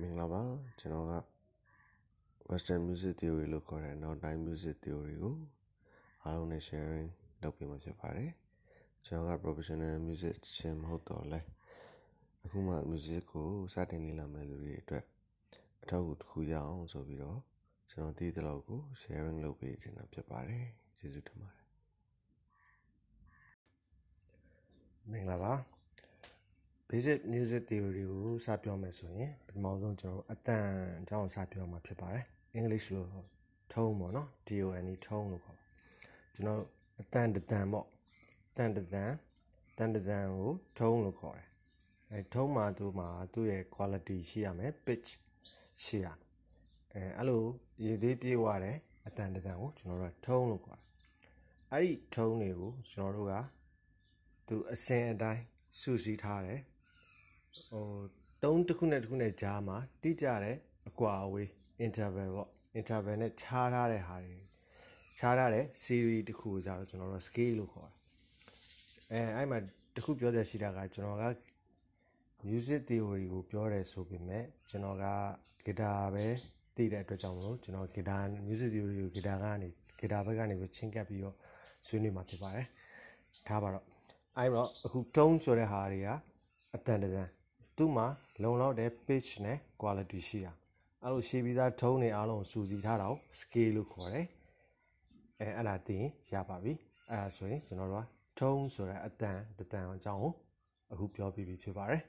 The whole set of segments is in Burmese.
မင်္ဂလာပါကျွန်တော်က Western Music Theory လို့ခေါ်တဲ့နောက်တိုင်း Music Theory ကိုအားလုံးနဲ့ sharing လုပ်ပေးမှာဖြစ်ပါတယ်ကျွန်တော်က professional musician မဟုတ်တော့လဲအခုမှ music ကိုစတင်လေ့လာမဲ့လူတွေအတွက်အထောက်အကူတစ်ခုရအောင်ဆိုပြီးတော့ကျွန်တော်တည်တဲ့လောက်ကို sharing လုပ်ပေးချင်တာဖြစ်ပါတယ်ကျေးဇူးတင်ပါတယ်မင်္ဂလာပါ basic music theory ကိုစပြောမယ်ဆိုရင်ပထမဆုံးကျွန်တော်အတန်အကြောင်းစပြောမှာဖြစ်ပါတယ် English လို့ tone ပေါ့နော် TONE tone လို့ခေါ်ကျွန်တော်အတန်တန်ပေါ့တန်တန်တန်တန်ကို tone လို့ခေါ်တယ်အဲ tone မှာသူမှာသူ့ရဲ့ quality ရှိရမယ် pitch ရှိရအဲအဲ့လိုရည်သေးပြေးသွားတယ်အတန်တန်ကိုကျွန်တော်တို့ tone လို့ခေါ်တယ်အဲ့ဒီ tone တွေကိုကျွန်တော်တို့ကသူအစင်အတိုင်းစုစည်းထားတယ် ဟိုတုံးတစ်ခုနဲ့တစ်ခုနဲ့ကြားမှာတိကျတဲ့အကွာအဝေး interval ပေါ့ interval နဲ့ခြားထားတဲ့ဟာတွေခြားထားတဲ့ series တစ်ခုကိုကြတော့ကျွန်တော်တို့ scale လို့ခေါ်တယ်အဲအဲ့မှာတစ်ခုပြောတဲ့ရှိတာကကျွန်တော်က music theory ကိုပြောတယ်ဆိုပေမဲ့ကျွန်တော်က guitar ပဲသိတဲ့အတွက်ကြောင့်မလို့ကျွန်တော် guitar music theory ကို guitar ကနေ guitar ဘက်ကနေပဲချင်းကပ်ပြီးတော့ဆွေးနွေးမှာဖြစ်ပါတယ်ထားပါတော့အဲ့တော့အခု tone ဆိုတဲ့ဟာတွေကအတန်တန် သူ့မှာလုံလောက်တဲ့ pitch နဲ့ quality ရှိတာအဲ့လိုရှိပြီးသား tone တွေအားလုံးစူစီထားတာကို scale လို့ခေါ်တယ်အဲအဲ့ဒါသိရင်ရပါပြီအဲ့ဒါဆိုရင်ကျွန်တော်တို့က tone ဆိုတဲ့အတန်တတန်အကြောင်းကိုအခုပြောပြပြီးဖြစ်ပါတယ်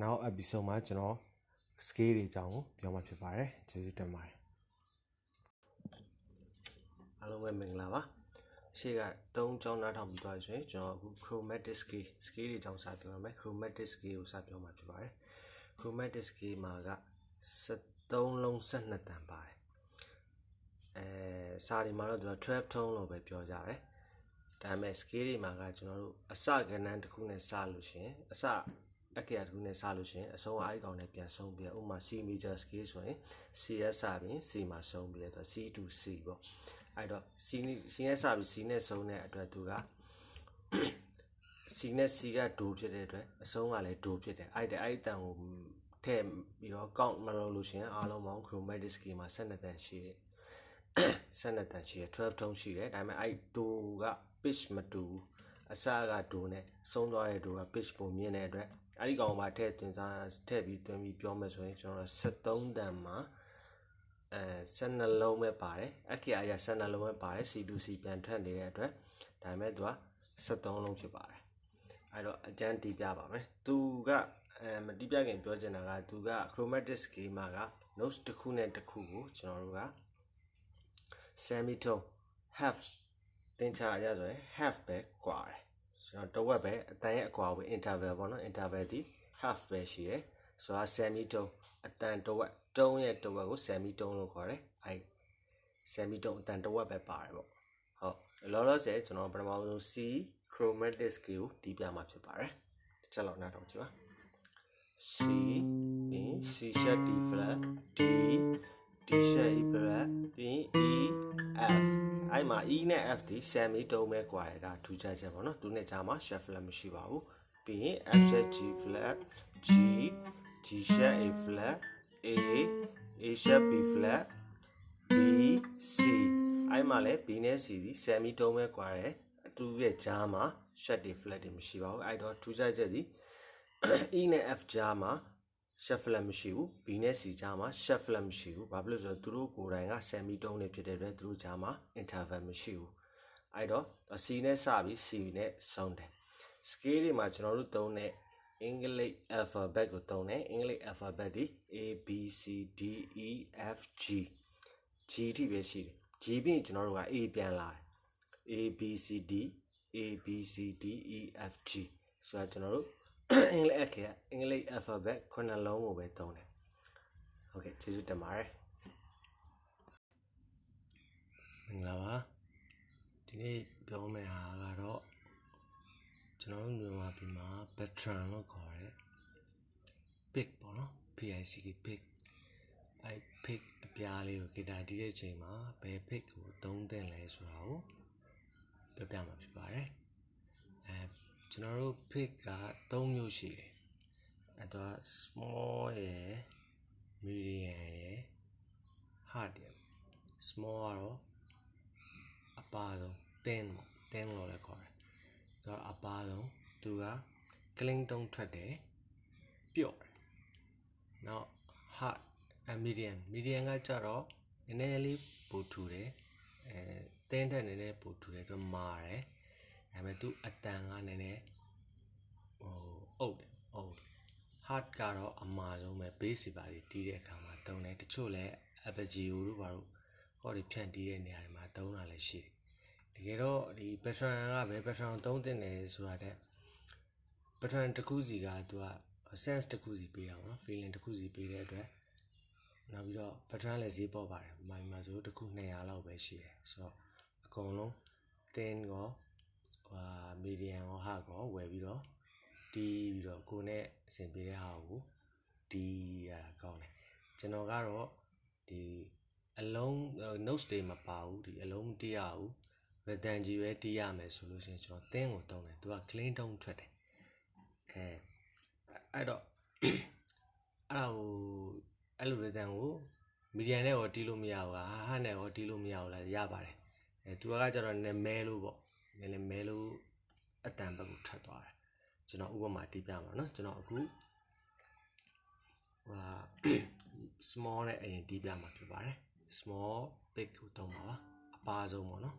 နောက် episode မှာကျွန်တော် scale တွေအကြောင်းကိုပြောမှာဖြစ်ပါတယ်ကျေးဇူးတင်ပါတယ်အားလုံးပဲမင်္ဂလာပါ ရှေ့ကတုံးကြောင်းနားထောင်ပြီးသွားပြီဆိုရင်ကျွန်တော်အခု chromatic scale scale တွေအကြောင်းစပြောရမယ် chromatic scale ကိုစပြောမှာဖြစ်ပါတယ် chromatic scale မှာက73လုံး12တန်ပါတယ်အဲစာတွေမှာတော့သူက12 tone လို့ပဲပြောကြတယ်ဒါပေမဲ့ scale တွေမှာကကျွန်တော်တို့အစကဏ္ဍတစ်ခုနဲ့စလို့ရှိရင်အစအခရာတစ်ခုနဲ့စလို့ရှိရင်အဆုံးအားအကောင်နဲ့ပြန်ဆုံးပြီးဥပမာ C major scale ဆိုရင် C ရစပြီး C မှာဆုံးပြီးတော့ C to C ပေါ့ အဲ့တော့ C C နဲ့စပြီး C နဲ့ဆုံးတဲ့အတွက်သူက C နဲ့ C ကဒိုဖြစ်တဲ့အတွက်အဆုံးကလည်းဒိုဖြစ်တယ်အဲ့ဒါအဲ့တန်ကိုထည့်ပြီးတော့ count မလုပ်လို့ရှိရင်အားလုံးပေါင်း chromatic scale မှာ12တန်ရှိတယ်12တန်ရှိတယ်12 tone ရှိတယ်ဒါပေမဲ့အဲ့ဒိုက pitch မတူအစကဒိုနဲ့ဆုံးသွားတဲ့ဒိုက pitch ပုံမြင်တဲ့အတွက်အဲ့ဒီကောင်မှာထည့်သွင်းစားထည့်ပြီးသွင်းပြီးပြောမယ်ဆိုရင်ကျွန်တော်73တန်မှာ အဲ12လုံးပဲပါတယ်အခရာအရာ12လုံးပဲပါတယ် C2C ပြန်ထွက်နေတဲ့အတွက်ဒါပေမဲ့သူက73လုံးဖြစ်ပါတယ်အဲ့တော့အကျန်းတီးပြပါမယ်သူကအဲမတီးပြခင်ပြောချင်တာကသူက chromatic schema က notes တစ်ခုနဲ့တစ်ခုကိုကျွန်တော်တို့က semitone half တင်ချရဆိုရင် half ပဲကွာတယ်ကျွန်တော်တဝက်ပဲအတန်ရဲ့အကွာပဲ interval ပေါ့နော် interval ဒီ half ပဲရှိတယ်ဆိုတော့ semitone အတန်တဝက် တုံးရဲ့တဝက်ကို semitone လို့ခေါ်တယ်အဲ semitone အတန်တဝက်ပဲပါတယ်ပေါ့ဟုတ်လောလောဆယ်ကျွန်တော်ပထမဆုံး C chromatic scale ကိုတီးပြမှာဖြစ်ပါတယ်တစ်ချက်လောက်နားထောင်ကြည့်ပါ C ပြီး C sharp D flat D D sharp E flat ပြီး E F အဲ့မှာ E နဲ့ F ဒီ semi တုံးပဲကွာရတာထူးခြားချက်ပေါ့နော်သူနဲ့ကြားမှာ sharp flat မရှိပါဘူးပြီးရင် F sharp G flat G G sharp A flat A A sharp B flat B C အဲ့မှာလည်း B နဲ့ C ဒီ semi တုံးပဲကွာတယ်သူရဲ့ကြားမှာ sharp တွေ flat တွေမရှိပါဘူးအဲ့တော့ထူးခြားချက်ဒီ E နဲ့ F ကြားမှာ sharp flat မရှိဘူး B နဲ့ C ကြားမှာ sharp flat မရှိဘူးဘာဖြစ်လို့ဆိုတော့သူတို့ကိုယ်တိုင်က semi tone တွေဖြစ်တဲ့အတွက်သူတို့ကြားမှာ interval မရှိဘူးအဲ့တော့ C နဲ့စပြီး C နဲ့ဆုံးတယ် scale တွေမှာကျွန်တော်တို့သုံးတဲ့ အင်္ဂလိပ် alphabet ကိုသုံးတယ်အင်္ဂလိပ် alphabet ဒီ A B C D E F G G ထိပဲရှိတယ် G ပြီးရင်ကျွန်တော်တို့က A ပြန်လာတယ် A B C D A B C D E F G ဆိုတော့ကျွန်တော်တို့အင်္ဂလိပ်အခရာအင်္ဂလိပ် alphabet ခုနှစ်လုံးကိုပဲသုံးတယ်ဟုတ်ကဲ့ကျေးဇူးတင်ပါတယ်မင်္ဂလာပါဒီနေ့ပြောမယ့်ဟာကတော့ကျွန်တော်တို့မြန်မာပြည်မှာ veteran လို့ခေါ်တဲ့ pick ပေါ့နော် PICK pick အဲ pick အပြားလေးကိုဂီတာတီးတဲ့ချိန်မှာဘယ် pick ကိုသုံးသင့်လဲဆိုတာကိုပြောပြမှာဖြစ်ပါတယ်အဲကျွန်တော်တို့ pick က3မျိုးရှိတယ်အဲတော့ small ရယ် medium ရယ် hard ရယ် small ကတော့အပါဆုံး thin ပေါ့ thin လို့လည်းခေါ်တယ်။ဒါအပါဆုံးသူက clean တုံးထွက်တယ်ပျော့တယ်။နောက် hard medium medium ကကြတော့နည်းနည်းလေးပိုထူတယ်အဲ thin ထက်နည်းနည်းပိုထူတယ်သူမာတယ်။ဒါပေမဲ့သူအတန်ကနည်းနည်းဟိုအုပ်တယ်အုပ် hard ကတော့အမှားဆုံးပဲ base ပါတီးတဲ့အခါမှာတုံးတယ်တချို့လည်း apogeo တို့ဘာလို့ကော့ဒီဖြန့်တီးတဲ့နေရာတွေမှာတုံးတာလည်းရှိတယ်တကယ်တော့ဒီ pattern ကပဲ pattern သုံးတင်တယ်ဆိုတာတဲ့ pattern တစ်ခုစီကသူက sense တစ်ခုစီပေးတာပေါ့နော် feeling တစ်ခုစီပေးတဲ့အတွက်နောက်ပြီးတော့ pattern လည်းဈေးပေါက်ပါတယ်မိုင်မှာဆိုတစ်ခု200လောက်ပဲရှိတယ်ဆိုတော့အကုန်လုံး thin ရောဟာ medium ရော hard ရောဝယ်ပြီးတော့တီးပြီးတော့ကိုယ်နဲ့အဆင်ပြေတဲ့ဟာကိုတီးရတာကောင်းတယ်ကျွန်တော်ကတော့ဒီအလုံး notes တွေမပါဘူးဒီအလုံးမတီးရဘူး rhythm ကြီးပဲတီးရမယ်ဆိုလို့ရှိရင်ကျွန်တော် thin ကိုတုံးတယ်သူက clean tone ထွက်တယ် အဲအဲ့တော့အဲ့ဒါကိုအဲ့လို rhythm ကို medium နဲ့ရောတီးလို့မရဘူးဟာဟာနဲ့ရောတီးလို့မရဘူးလားရပါတယ်အဲသူကကြတော့နည်းမဲလို့ပေါ့နည်းနည်းမဲလို့အတန်ဘက်ကိုထွက်သွားတယ်ကျွန်တော်ဥပမာတီးပြမှာเนาะကျွန်တော်အခုဟာ small နဲ့အရင်တီးပြမှာဖြစ်ပါတယ် small big ကိုတုံးပါပါအပါဆုံးပေါ့เนาะ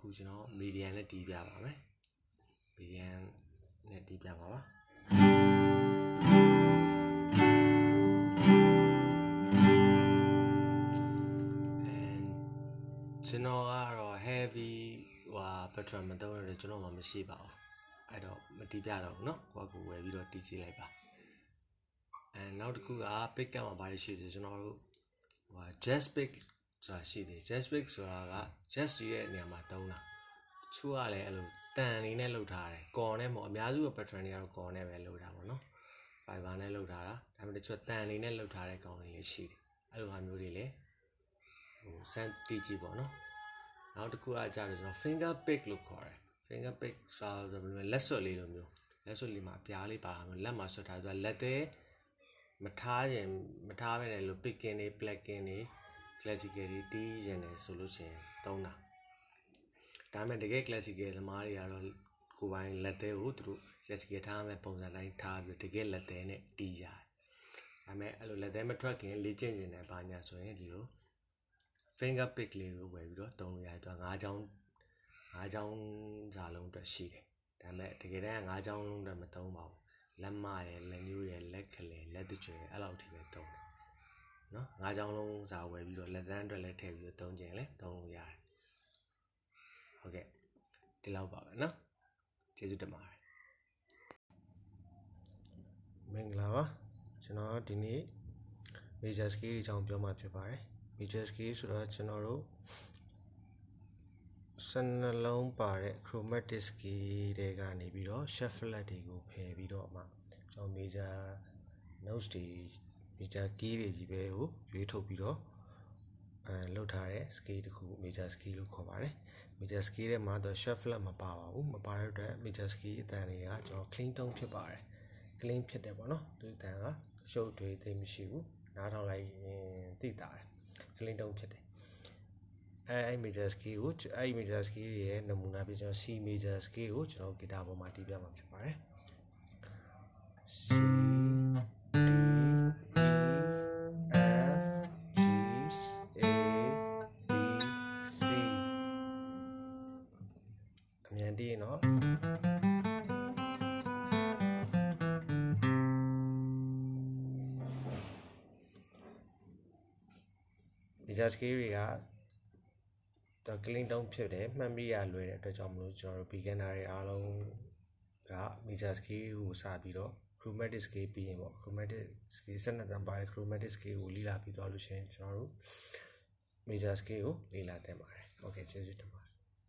အခုကျွန်တော် median နဲ့တီးပြပါမယ် median နဲ့တီးပြပါပါကျွန်တော်ကတော့ heavy ဟို pattern မသုံးရတဲ့ကျွန်တော်မှမရှိပါဘူးအဲ့တော့မတီးပြတော့ဘူးเนาะကိုကကိုဝယ်ပြီးတော့တီးကြည့်လိုက်ပါအဲနောက်တစ်ခုက pick up မှာပါတယ်ရှိတယ်ကျွန်တော်တို့ဟို jazz pick ဆိုတာရှိတယ် jazz pick ဆိုတာက jazz တီးတဲ့နေရာမှာသုံးတာတချို့ကလည်းအဲ့လိုတန်အနေနဲ့လုပ်ထားတယ်ကော်နဲ့ပေါ့အများစုက pattern တွေကတော့ကော်နဲ့ပဲလုပ်တာပေါ့နော် fiber နဲ့လုပ်ထားတာဒါပေမဲ့တချို့တန်အနေနဲ့လုပ်ထားတဲ့ကောင်တွေလည်းရှိတယ်အဲ့လိုဟာမျိုးတွေလည်းဟို sand တီးကြည့်ပေါ့နော်နောက်တစ်ခုကကြတော့ကျွန်တော် finger pick လို့ခေါ်တယ် finger pick ဆိုတာဘယ်လိုလဲလက်ဆွတ်လေးလိုမျိုးလက်ဆွတ်လေးမှာအပြားလေးပါမျိုးလက်မှာဆွတ်ထားဆိုတာလက်သေးမထားရင်မထားပဲလေလို့ picking တွေ plucking တွေ classical တွေတီးရင်လည်းဆိုလို့ရှိရင်သုံးတာဒါပေမဲ့တကယ် classical သမားတွေကတော့ကိုယ်ပိုင်လက်သေးကိုသူတို့ classical ထားမဲ့ပုံစံတိုင်းထားပြီးတကယ်လက်သေးနဲ့တီးရတယ်ဒါပေမဲ့အဲ့လိုလက်သေးမထွက်ခင်လေ့ကျင့်ခြင်းနဲ့ဘာညာဆိုရင်ဒီလို finger pick လေးကိုဝယ်ပြီးတော့တုံးလို့ရတယ်သူက၅ချောင်း၅ချောင်းစာလုံးအတွက်ရှိတယ်ဒါပေမဲ့တကယ်တမ်း၅ချောင်းလုံးအတွက်မတုံးပါဘူးလက်မရယ်လက်ညှိုးရယ်လက်ခလေလက်တကြွယ်အဲ့လောက်ထိပဲတုံးတယ် နော်ငါးချောင်းလုံးစာဝယ်ပြီးတော့လက်သန်းအတွက်လည်းထည့်ပြီးတော့သုံးခြင်းလည်းသုံးလို့ရတယ်ဟုတ်ကဲ့ဒီလောက်ပါပဲနော်ကျေးဇူးတင်ပါတယ်မင်္ဂလာပါကျွန်တော်ဒီနေ့ major scale အကြောင်းပြောမှာဖြစ်ပါတယ် major scale ဆိုတော့ကျွန်တော်တို့စနှလုံးပါတဲ့ chromatic scale တွေကနေပြီးတော့ shuffle တွေကိုဖယ်ပြီးတော့မှကျွန်တော် major notes တွေ major key တွေကြီးပဲကိုရွေးထုတ်ပြီးတော့အဲလောက်ထားတဲ့ scale တစ်ခု major scale လို့ခေါ်ပါတယ် major scale ထဲမှာတော့ shuffle မပါပါဘူးမပါတဲ့အတွက် major scale အတန်တွေကကျွန်တော် clean tone ဖြစ်ပါတယ် clean ဖြစ်တယ်ပေါ့နော်ဒီအတန်ကရှုပ်တွေသိမရှိဘူးနားထောင်လိုက်ရင်သိတာတယ် clean tone ဖြစ်တယ်အဲအဲ့ major scale ကိုအဲ့ major scale ရဲ့နမူနာပြကျွန်တော် C major scale ကိုကျွန်တော်ဂီတာပေါ်မှာတီးပြမှာဖြစ်ပါတယ် C major scale တွေကတော့ clean down ဖြစ်တယ်မှတ်မိရလွယ်တဲ့အတွက်ကြောင့်မလို့ကျွန်တော်တို့ beginner တွေအားလုံးက major scale ကိုစပြီးတော့ chromatic scale ပြီးရင်ပေါ့ chromatic scale 12တန်းပါ chromatic scale ကိုလေ့လာပြီးသွားလို့ရှိရင်ကျွန်တော်တို့ major scale ကိုလေ့လာသင့်ပါတယ်။ Okay ကျေးဇူးတင်ပါ